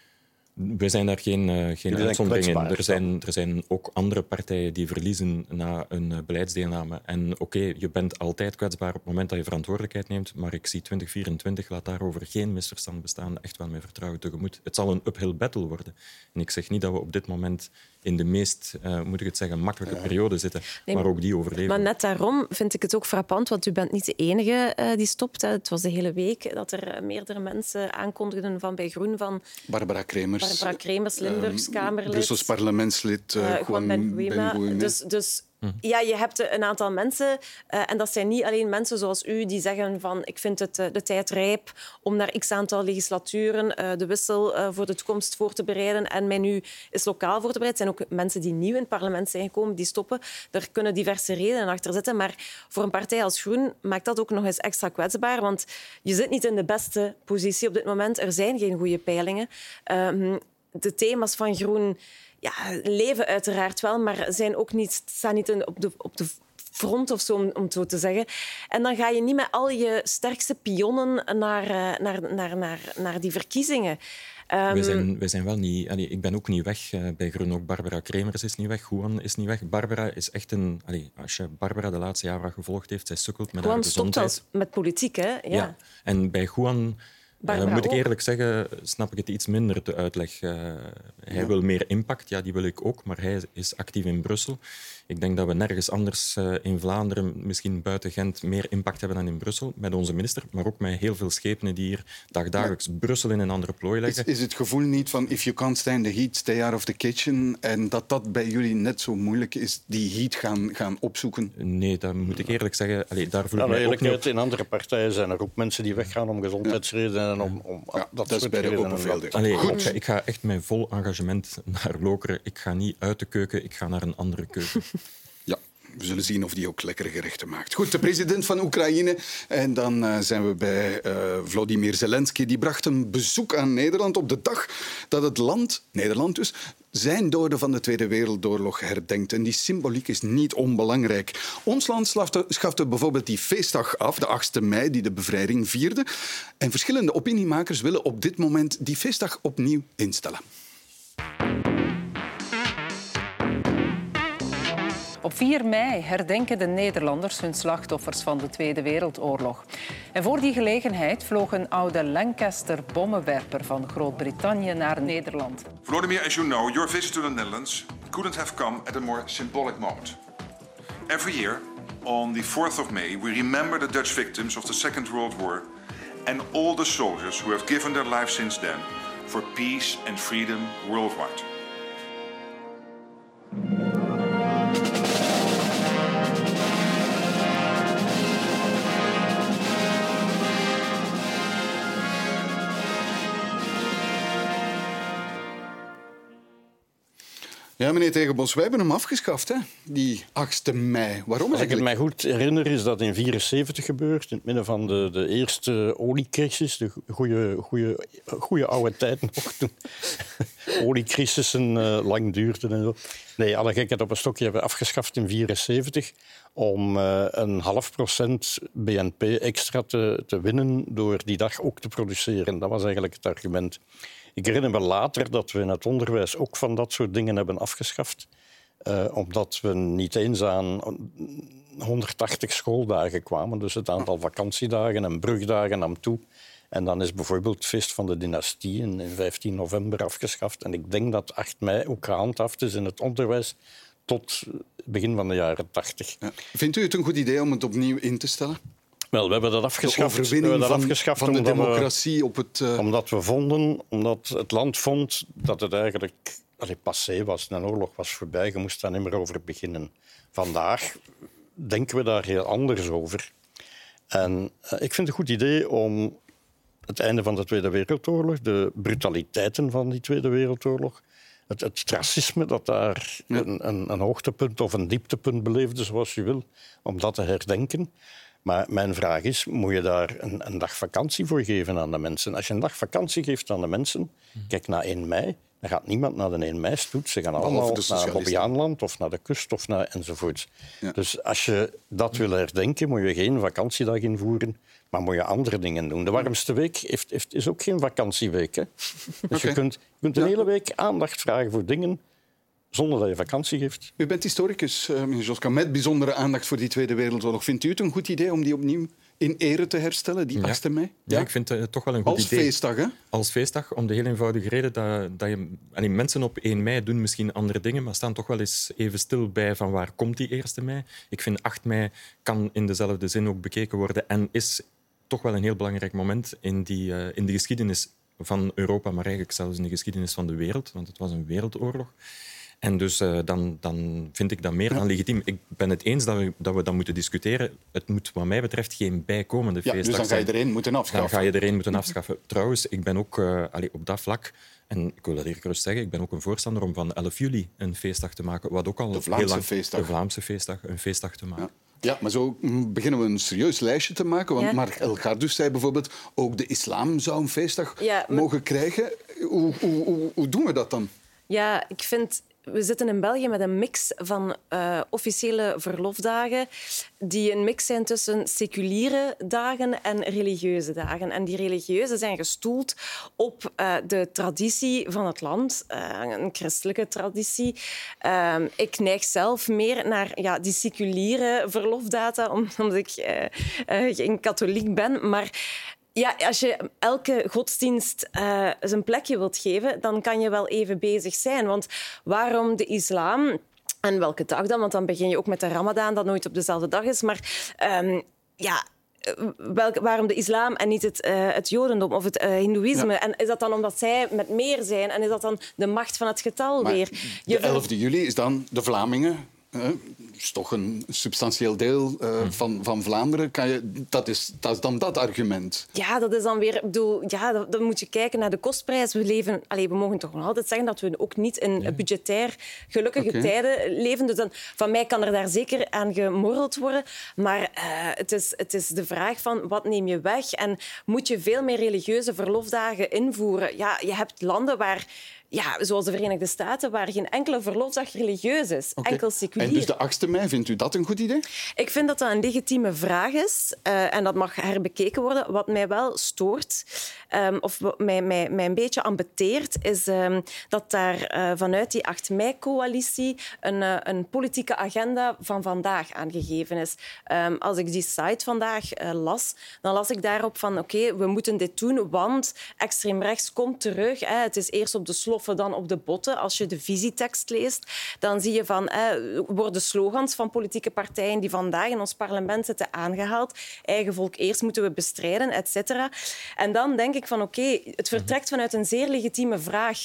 We zijn daar geen, uh, geen uitzondering in. Er zijn, er zijn ook andere partijen die verliezen na een uh, beleidsdeelname. En oké, okay, je bent altijd kwetsbaar op het moment dat je verantwoordelijkheid neemt, maar ik zie 2024, laat daarover geen misverstand bestaan, echt wel met vertrouwen tegemoet. Het zal een uphill battle worden. En ik zeg niet dat we op dit moment in de meest, uh, moet ik het zeggen, makkelijke periode zitten, maar ook die overleven. Maar net daarom vind ik het ook frappant, want u bent niet de enige uh, die stopt. Hè. Het was de hele week dat er meerdere mensen aankondigden van bij Groen van... Barbara Kremers. Barbara Kremers, Limburgs Kamerlid. Brussels parlementslid uh, Juan Ben Dus, dus mhm. Ja, je hebt een aantal mensen, uh, en dat zijn niet alleen mensen zoals u, die zeggen van ik vind het uh, de tijd rijp om naar x aantal legislaturen uh, de wissel voor de toekomst voor te bereiden en mij nu is lokaal voor te bereiden. Het zijn ook mensen die nieuw in het parlement zijn gekomen, die stoppen. Er kunnen diverse redenen achter zitten, maar voor een partij als Groen maakt dat ook nog eens extra kwetsbaar, want je zit niet in de beste positie op dit moment. Er zijn geen goede peilingen. Ehm, de thema's van groen ja, leven uiteraard wel, maar zijn ook niet, staan niet op de, op de front of zo, om, het zo te zeggen. En dan ga je niet met al je sterkste pionnen naar, eh, naar, naar, naar, naar die verkiezingen. Um, we, zijn, we zijn wel niet... Allee, ik ben ook niet weg uh, bij Groen. Ook Barbara Kremers is niet weg. Juan is niet weg. Barbara is echt een... Allee, als je Barbara de laatste jaren gevolgd heeft, zij sukkelt met Juan haar gezondheid. stopt met politiek, hè? Ja. ja. En bij Juan uh, moet ik eerlijk zeggen, snap ik het iets minder, de uitleg. Uh, hij wil meer impact, ja, die wil ik ook, maar hij is actief in Brussel. Ik denk dat we nergens anders uh, in Vlaanderen, misschien buiten Gent, meer impact hebben dan in Brussel, met onze minister, maar ook met heel veel schepenen die hier dagdagelijks maar Brussel in een andere plooi leggen. Is, is, het gevoel niet van if you can't stand the heat, stay out of the kitchen, en dat dat bij jullie net zo moeilijk is, die heat gaan, gaan opzoeken? Nee, dat moet ik eerlijk zeggen. Allee, daar voel ik ja, ook niet In andere partijen zijn er ook mensen die weggaan om gezondheidsredenen om, om ja, dat, dat is bij de Open Velden. Goed. Ik, ga, echt met vol engagement naar Lokeren. Ik ga niet uit de keuken, ik ga naar een andere keuken. ja. We zullen zien of die ook lekkere gerechten maakt. Goed, de president van Oekraïne. En dan uh, zijn we bij uh, Vladimir Zelensky. Die bracht een bezoek aan Nederland op de dag dat het land, Nederland dus, zijn doden van de Tweede Wereldoorlog herdenkt. En die symboliek is niet onbelangrijk. Ons land schafte bijvoorbeeld die feestdag af, de 8e mei, die de bevrijding vierde. En verschillende opiniemakers willen op dit moment die feestdag opnieuw instellen. Op 4 mei herdenken de Nederlanders hun slachtoffers van de Tweede Wereldoorlog. En voor die gelegenheid vloog een oude Lancaster bommenwerper van Groot-Brittannië naar Nederland. Vladimir, as you know, your visit to the Netherlands couldn't have come at a more symbolic moment. Every year, on the 4th of May, we remember the Dutch victims of the Second World War and all the soldiers who have given their lives since then for peace and freedom worldwide. Ja, meneer Tegenbos, wij hebben hem afgeschaft, hè? die 8e mei. Waarom Als ik het mij goed herinner, is dat in 1974 gebeurd, in het midden van de, de eerste oliecrisis, de goede, oude tijd nog, toen oliecrisissen uh, lang duurden en zo. Nee, alle gekheid op een stokje hebben we afgeschaft in 1974 om uh, een half procent BNP extra te, te winnen door die dag ook te produceren. Dat was eigenlijk het argument. Ik herinner me later dat we in het onderwijs ook van dat soort dingen hebben afgeschaft. Uh, omdat we niet eens aan 180 schooldagen kwamen. Dus het aantal vakantiedagen en brugdagen nam toe. En dan is bijvoorbeeld het feest van de dynastie in 15 november afgeschaft. En ik denk dat 8 mei ook gehandhaafd is in het onderwijs tot begin van de jaren 80. Ja. Vindt u het een goed idee om het opnieuw in te stellen? Wel, we hebben dat afgeschaft. we hebben dat van, afgeschaft van de democratie we, op het... Uh... Omdat we vonden, omdat het land vond dat het eigenlijk allee, passé was. Een oorlog was voorbij, je moest daar niet meer over beginnen. Vandaag denken we daar heel anders over. En uh, ik vind het een goed idee om het einde van de Tweede Wereldoorlog, de brutaliteiten van die Tweede Wereldoorlog, het, het racisme dat daar ja. een, een, een hoogtepunt of een dieptepunt beleefde, zoals je wil, om dat te herdenken. Maar mijn vraag is, moet je daar een, een, dag vakantie voor geven aan de mensen? Als je een dag vakantie geeft aan de mensen, kijk naar 1 mei, Dan gaat niemand naar de 1 mei stoet. Ze gaan allemaal naar Bobbejaanland of naar de kust of naar enzovoort. Dus als je dat wil herdenken, moet je geen vakantiedag invoeren, maar moet je andere dingen doen. De warmste week heeft, heeft, is ook geen vakantieweek. Hè? Dus je kunt, je kunt een hele week aandacht vragen voor dingen zonder dat je vakantie geeft. U bent historicus, uh, meneer Joska, met bijzondere aandacht voor die Tweede Wereldoorlog. Vindt u het een goed idee om die opnieuw in ere te herstellen, die 8 mei? Ja? ik vind het toch wel een goed Als idee. Als feestdag, hè? Als feestdag, om de heel eenvoudige reden dat, dat je... Allee, mensen op 1 mei doen misschien andere dingen, maar staan toch wel eens even stil bij van waar komt die 1 mei. Ik vind 8 mei kan in dezelfde zin ook bekeken worden en is toch wel een heel belangrijk moment in, die, uh, in de geschiedenis van Europa, maar eigenlijk zelfs in de geschiedenis van de wereld, want het was een wereldoorlog. En dus uh, dan, dan vind ik dat meer dan legitiem. Ik ben het eens dat we, dat we dat moeten discussiëren. Het moet wat mij betreft geen bijkomende ja, feestdag dus dan ga je er één moeten afschaffen. Dan ga je er één moeten afschaffen. Trouwens, ik ben ook uh, allee, op dat vlak... En ik wil dat hier gerust zeggen, ik ben ook een voorstander om van 11 juli een feestdag te maken. Wat ook al de Vlaamse heel lang, feestdag. De Vlaamse feestdag, een feestdag te maken. Ja. Ja, maar zo beginnen we een serieus lijstje te maken. Want ja. Mark El Gardus zei bijvoorbeeld, ook de islam zou een feestdag ja, maar... mogen krijgen. Hoe, hoe, hoe, hoe doen we dat dan? Ja, ik vind we zitten in België met een mix van uh, officiële verlofdagen die een mix zijn tussen seculiere dagen en religieuze dagen. En die religieuze zijn gestoeld op uh, de traditie van het land, uh, een christelijke traditie. ik neig zelf meer naar ja, die seculiere verlofdata, omdat ik geen katholiek ben. Maar ja, als je elke godsdienst uh, zijn plekje wilt geven, dan kan je wel even bezig zijn. Want waarom de islam... En welke dag dan? Want dan begin je ook met de ramadan, dat nooit op dezelfde dag is. Maar um, ja, welk, waarom de islam en niet het, uh, het jodendom of het uh, hindoeïsme? Ja. En is dat dan omdat zij met meer zijn? En is dat dan de macht van het getal maar weer? Je de 11 juli is dan de Vlamingen is toch een substantieel deel uh, hm. van, van Vlaanderen. Kan je, dat, is, dat is dan dat argument. Ja, dat is dan weer... Bedoel, ja, dan, dan moet je kijken naar de kostprijs. We, leven, allez, we mogen toch nog altijd zeggen dat we ook niet in budgetair gelukkige okay. tijden leven. Dus dan, van mij kan er daar zeker aan gemorreld worden. Maar uh, het, is, het is de vraag van wat neem je weg? En moet je veel meer religieuze verlofdagen invoeren? Ja, je hebt landen waar ja, zoals de Verenigde Staten, waar geen enkele verlofdag religieus is. Okay. Enkel seculier. En dus de 8e mei, vindt u dat een goed idee? Ik vind dat dat een legitieme vraag is. Uh, en dat mag herbekeken worden. Wat mij wel stoort, um, of wat mij, mij, mij een beetje ambeteert, is um, dat daar uh, vanuit die 8 mei-coalitie een, uh, een politieke agenda van vandaag aangegeven is. Um, als ik die site vandaag las, dan las ik daarop van oké, okay, we moeten dit doen, want extreem rechts komt terug. Hè. Het is eerst op de slof dan op de botten. Als je de visietekst leest, dan zie je van eh, worden slogans van politieke partijen die vandaag in ons parlement zitten aangehaald. Eigen volk eerst moeten we bestrijden, et cetera. En dan denk ik van oké, het vertrekt vanuit een zeer legitieme vraag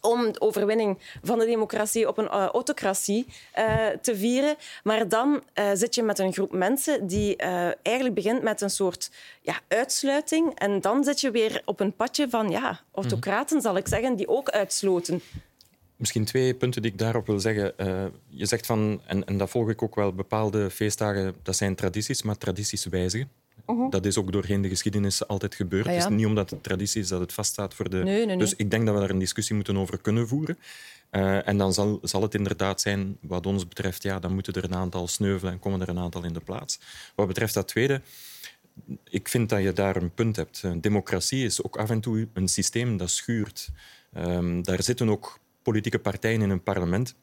om de overwinning van de democratie op een uh, autocratie uh, te vieren. Maar dan uh, zit je met een groep mensen die eigenlijk begint met een soort ja, uitsluiting. En dan zit je weer op een padje van ja, autocraten, mm -hmm. zal ik zeggen, die ook uitsloten. Misschien twee punten die ik daarop wil zeggen. Je zegt van, en, en dat volg ik ook wel, bepaalde feestdagen, dat zijn tradities, maar tradities wijzigen. -huh. Dat is ook doorheen de geschiedenis altijd gebeurd. Ah, ja. Het is niet omdat het traditie is dat het vaststaat voor de... Nee, nee, nee. Dus ik denk dat we daar een discussie moeten over kunnen voeren. Uh, en dan zal, zal het inderdaad zijn, wat ons betreft, ja, dan moeten er een aantal sneuvelen en komen er een aantal in de plaats. Wat betreft dat tweede, ik vind dat je daar een punt hebt. Democratie is ook af en toe een systeem dat schuurt. Um, daar zitten ook politieke partijen in een parlement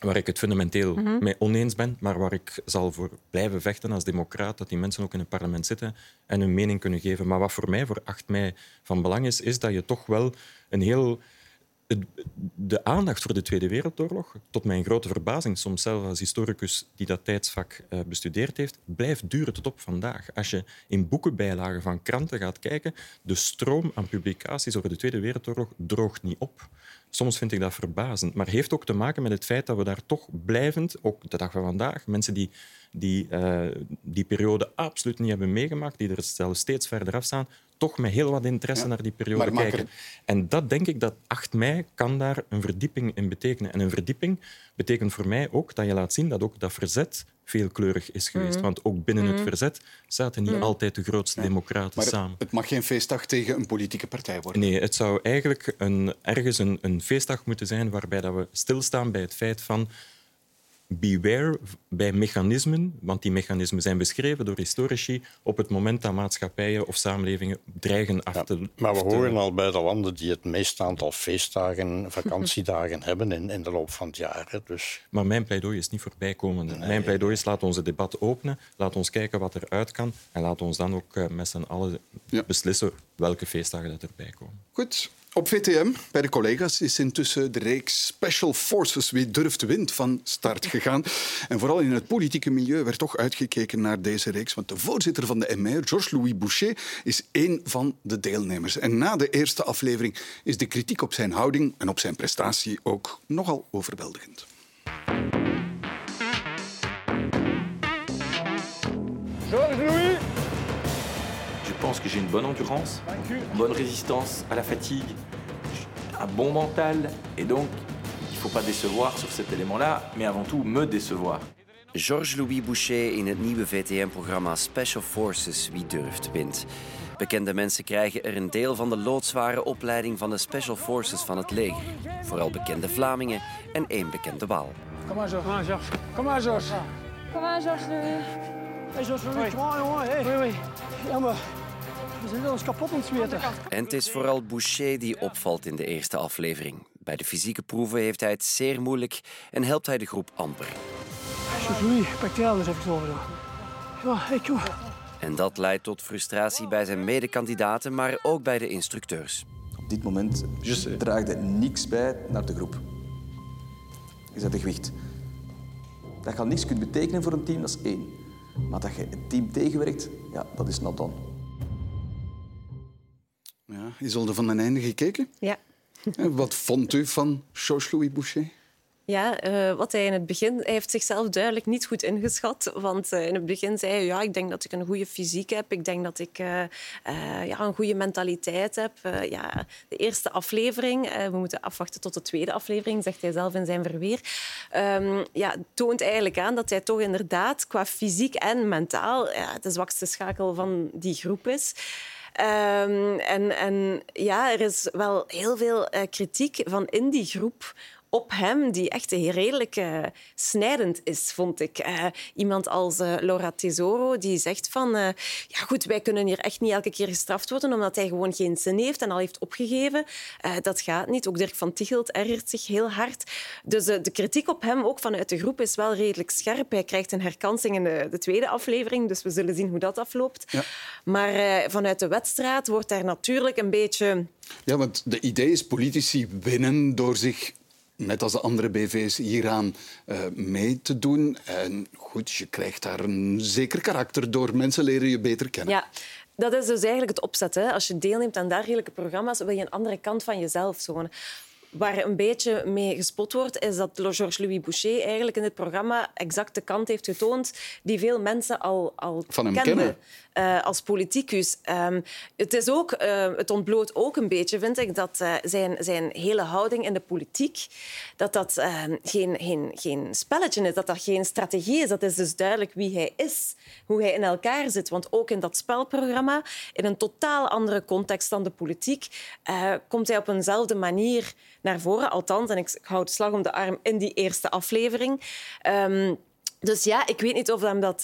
waar ik het fundamenteel mm -hmm. mee oneens ben, maar waar ik zal voor blijven vechten als democraat, dat die mensen ook in het parlement zitten en hun mening kunnen geven. Maar wat voor mij voor 8 mei van belang is, is dat je toch wel een heel... De aandacht voor de Tweede Wereldoorlog, tot mijn grote verbazing, soms zelf als historicus die dat tijdsvak uh, bestudeerd heeft, blijft duren tot op vandaag. Als je in boekenbijlagen van kranten gaat kijken, de stroom aan publicaties over de Tweede Wereldoorlog droogt niet op. Soms vind ik dat verbazend, maar heeft ook te maken met het feit dat we daar toch blijvend, ook de dag van vandaag, mensen die die, uh, die periode absoluut niet hebben meegemaakt, die er zelfs steeds verder af staan, toch met heel wat interesse ja, naar die periode kijken. Er... En dat denk ik dat 8 mei kan daar een verdieping in betekenen. En een verdieping betekent voor mij ook dat je laat zien dat ook dat verzet veelkleurig is geweest. Mhm. Want ook binnen het mhm. verzet zaten niet altijd de grootste democraten maar samen. Het mag geen feestdag tegen een politieke partij worden. Nee, het zou eigenlijk een, ergens een, een feestdag moeten zijn waarbij dat we stilstaan bij het feit van beware bij mechanismen, want die mechanismen zijn beschreven door historici op het moment dat maatschappijen of samenlevingen dreigen af te... Ja, maar we horen al bij de landen die het meeste aantal feestdagen, vakantiedagen hebben in, in de loop van het jaar. Dus... Maar mijn pleidooi is niet voorbijkomende. Mijn pleidooi is laat ons het debat openen, laat ons kijken wat eruit kan en laat ons dan ook eh, met z'n allen beslissen welke feestdagen dat erbij komen. Goed, op VTM, bij de collega's, is intussen de reeks Special Forces Wie durft wint van start gegaan. En vooral in het politieke milieu werd toch uitgekeken naar deze reeks, want de voorzitter van de MR, Georges-Louis Boucher, is één van de deelnemers. En na de eerste aflevering is de kritiek op zijn houding en op zijn prestatie ook nogal overweldigend. Pense que j'ai une bonne endurance, bonne résistance à la fatigue, un bon mental, et donc il ne faut pas décevoir sur cet élément-là, mais avant tout me décevoir. Georges-Louis Boucher in het nieuwe VTM-programma Special Forces Wie durft wint. Bekende mensen krijgen er een deel van de loodzware opleiding van de Special Forces van het leger. Vooral bekende Vlamingen en één bekende Waal. Kom maar, Georges? Kom maar, Georges? Kom maar, Georges. Hey, Georges, kom maar, jongen. Hey. Oui, oui. Maar we zijn ons kapot ontzweten. En het is vooral Boucher die opvalt in de eerste aflevering. Bij de fysieke proeven heeft hij het zeer moeilijk en helpt hij de groep amper. Oei, pak de eens even over. Ja, ik doe. En dat leidt tot frustratie bij zijn medekandidaten, maar ook bij de instructeurs. Op dit moment draagt hij niks bij naar de groep. Je zet de gewicht. Dat je al niks kunt betekenen voor een team, dat is één. Maar dat je het team tegenwerkt, ja, dat is not done. Ja, Isolde van den Einde gekeken? Ja. Wat vond u van Georges-Louis Boucher? Ja, uh, wat hij in het begin... Hij heeft zichzelf duidelijk niet goed ingeschat. Want uh, in het begin zei hij... Ja, ik denk dat ik een goede fysiek heb. Ik denk dat ik uh, ja, een goede mentaliteit heb. ja, de eerste aflevering... we moeten afwachten tot de tweede aflevering, zegt hij zelf in zijn verweer. Um, ja, toont eigenlijk aan dat hij toch inderdaad qua fysiek en mentaal de zwakste schakel van die groep is. Um, en, en ja, er is wel heel veel uh, kritiek van in die groep op hem, die echt redelijk uh, snijdend is, vond ik. Uh, iemand als uh, Laura Tesoro, die zegt van... ja goed, wij kunnen hier echt niet elke keer gestraft worden omdat hij gewoon geen zin heeft en al heeft opgegeven. dat gaat niet. Ook Dirk van Tichelt ergert zich heel hard. Dus de kritiek op hem, ook vanuit de groep, is wel redelijk scherp. Hij krijgt een herkansing in de, de tweede aflevering, dus we zullen zien hoe dat afloopt. Ja. Maar vanuit de wedstrijd wordt daar natuurlijk een beetje... Ja, want de idee is politici winnen door zich net als de andere BV's, hieraan uh, mee te doen. En goed, je krijgt daar een zeker karakter door. Mensen leren je beter kennen. Ja. Dat is dus eigenlijk het opzet. Hè. Als je deelneemt aan dergelijke programma's, wil je een andere kant van jezelf tonen. Waar een beetje mee gespot wordt, is dat Georges-Louis Boucher eigenlijk in dit programma exact de kant heeft getoond die veel mensen al, al kenden. Kennen. Uh, als politicus. Um, het, is ook, uh, het ontbloot ook een beetje, vind ik, dat uh, zijn, zijn hele houding in de politiek dat dat ehm, geen, geen, geen spelletje is, dat dat geen strategie is. Dat is dus duidelijk wie hij is, hoe hij in elkaar zit. Want ook in dat spelprogramma, in een totaal andere context dan de politiek, komt hij op eenzelfde manier naar voren. Althans, en ik, ik hou slag om de arm in die eerste aflevering. Um, dus ja, ik weet niet of hem dat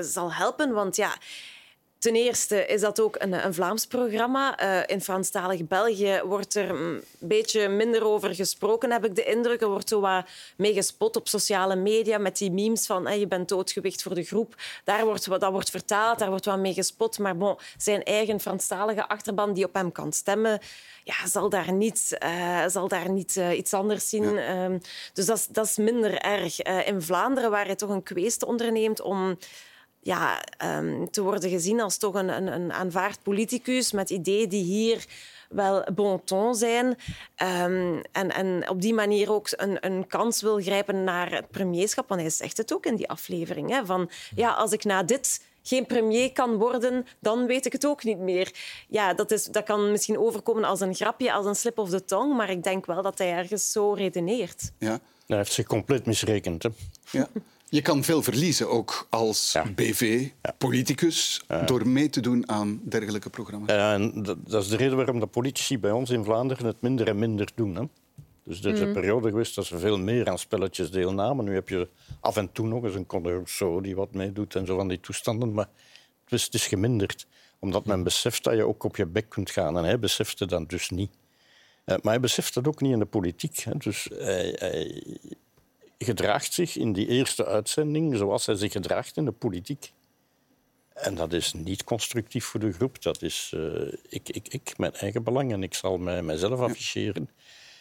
zal helpen, want ja... Ten eerste is dat ook een, een Vlaams programma. Uh, in Franstalig België wordt er een beetje minder over gesproken, heb ik de indruk. Er wordt zo wat mee gespot op sociale media met die memes van hey, je bent doodgewicht voor de groep. Daar wordt, dat wordt vertaald, daar wordt wat mee gespot. Maar bon, zijn eigen Franstalige achterban die op hem kan stemmen, ja, zal daar niet, uh, zal daar niet uh, iets anders zien. Ja. Uh, dus dat, dat is minder erg. in Vlaanderen, waar hij toch een kweest onderneemt om ja, um, te worden gezien als toch een, een, een aanvaard politicus met ideeën die hier wel bon ton zijn. Um, en, en op die manier ook een, een kans wil grijpen naar het premierschap. Want hij zegt het ook in die aflevering. Hè, van, ja, als ik na dit geen premier kan worden, dan weet ik het ook niet meer. Ja, dat, is, dat kan misschien overkomen als een grapje, als een slip of the tongue, maar ik denk wel dat hij ergens zo redeneert. Ja. Hij heeft zich compleet misrekend. Hè? Ja. Je kan veel verliezen, ook als BV-politicus, door mee te doen aan dergelijke programma's. Ja, en dat, dat is de reden waarom de politici bij ons in Vlaanderen het minder en minder doen. Hè. Dus er is een Mhm. periode geweest dat ze veel meer aan spelletjes deelnamen. Nu heb je af en toe nog eens een Conor Rousseau die wat meedoet en zo van die toestanden. Maar het is, het is geminderd. Omdat men beseft dat je ook op je bek kunt gaan. En hij besefte dat dus niet. Eh, maar hij beseft dat ook niet in de politiek. Hè. Dus hij, hij gedraagt zich in die eerste uitzending zoals hij zich gedraagt in de politiek. En dat is niet constructief voor de groep. Dat is eh, ik, ik, ik, mijn eigen belang. En ik zal mij, mijzelf afficheren.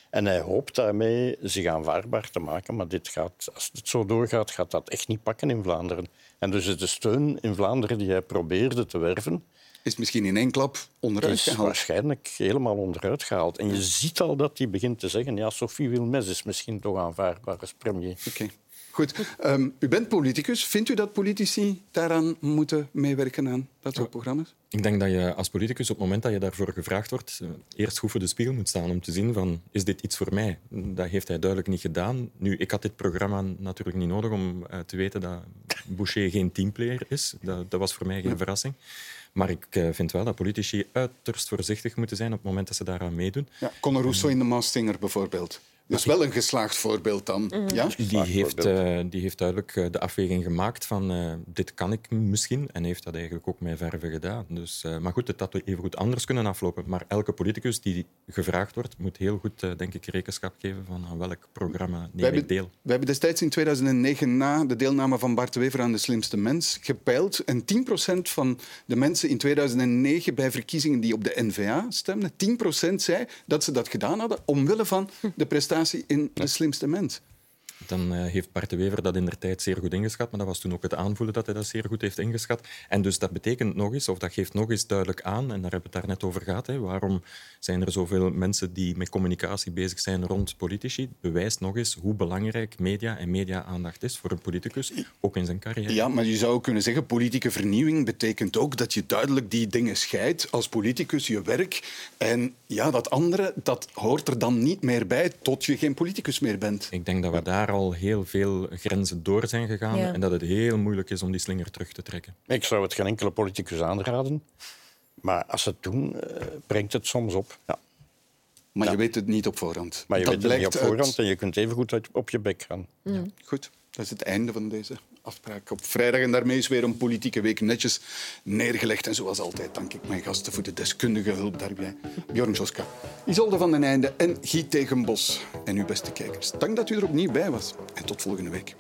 En hij hoopt daarmee zich aanvaardbaar te maken. Maar dit gaat, als het zo doorgaat, gaat dat echt niet pakken in Vlaanderen. En dus is de steun in Vlaanderen die hij probeerde te werven... Is misschien in één klap onderuit is gehaald. waarschijnlijk helemaal onderuit gehaald. En je ziet al dat hij begint te zeggen... ja, Sophie Wilmes is misschien toch aanvaardbaar als premier. Oké. Goed. Ehm, u bent politicus. Vindt u dat politici daaraan moeten meewerken aan dat soort programma's? Ik denk dat je als politicus op het moment dat je daarvoor gevraagd wordt, eh, eerst goed voor de spiegel moet staan om te zien van is dit iets voor mij? Dat heeft hij duidelijk niet gedaan. Nu, ik had dit programma natuurlijk niet nodig om eh, te weten dat Boucher geen teamplayer is. Dat, dat was voor mij geen verrassing. Maar ik eh, vind wel dat politici uiterst voorzichtig moeten zijn op het moment dat ze daaraan meedoen. Ja, Conor Rousseau in de Masked Singer bijvoorbeeld. Dus wel een geslaagd voorbeeld dan. Ja? Die heeft, eh, die heeft duidelijk eh, de afweging gemaakt van eh, dit kan ik misschien en heeft dat eigenlijk ook met verve gedaan. Dus, eh, maar goed, het had even goed anders kunnen aflopen. Maar elke politicus die gevraagd wordt, moet heel goed eh, denk ik, rekenschap geven van aan welk programma We neem hebben, ik deel. we hebben destijds in 2009 na de deelname van Bart Wever aan de slimste mens gepeild. En 10% van de mensen in 2009 bij verkiezingen die op de NVA stemden, 10% zei dat ze dat gedaan hadden omwille van de prestatie in de slimste mens. Dan eh, heeft Bart de Wever dat in der tijd zeer goed ingeschat, maar dat was toen ook het aanvoelen dat hij dat zeer goed heeft ingeschat. En dus dat betekent nog eens, of dat geeft nog eens duidelijk aan, en daar hebben we het daar net over gehad, hè, waarom zijn er zoveel mensen die met communicatie bezig zijn rond politici, bewijst nog eens hoe belangrijk media en media-aandacht is voor een politicus, ook in zijn carrière. Ja, maar je zou ook kunnen zeggen, politieke vernieuwing betekent ook dat je duidelijk die dingen scheidt als politicus, je werk. En ja, dat andere, dat hoort er dan niet meer bij tot je geen politicus meer bent. Ik denk dat we daar al heel veel grenzen door zijn gegaan Ja. en dat het heel moeilijk is om die slinger terug te trekken. Ik zou het geen enkele politicus aanraden. Maar als ze het doen, eh, brengt het soms op. Ja. Maar je weet het niet op voorhand. Maar je Dat weet het niet op uit- voorhand en je kunt even goed op je bek gaan. Goed, dat is het einde van deze afspraak op vrijdag. En daarmee is weer een politieke week netjes neergelegd. En zoals altijd dank ik mijn gasten voor de deskundige hulp daarbij. Bjorn Joska, Isolde van den Einde en Guy Tegenbos. En uw beste kijkers, dank dat u er opnieuw bij was. En tot volgende week.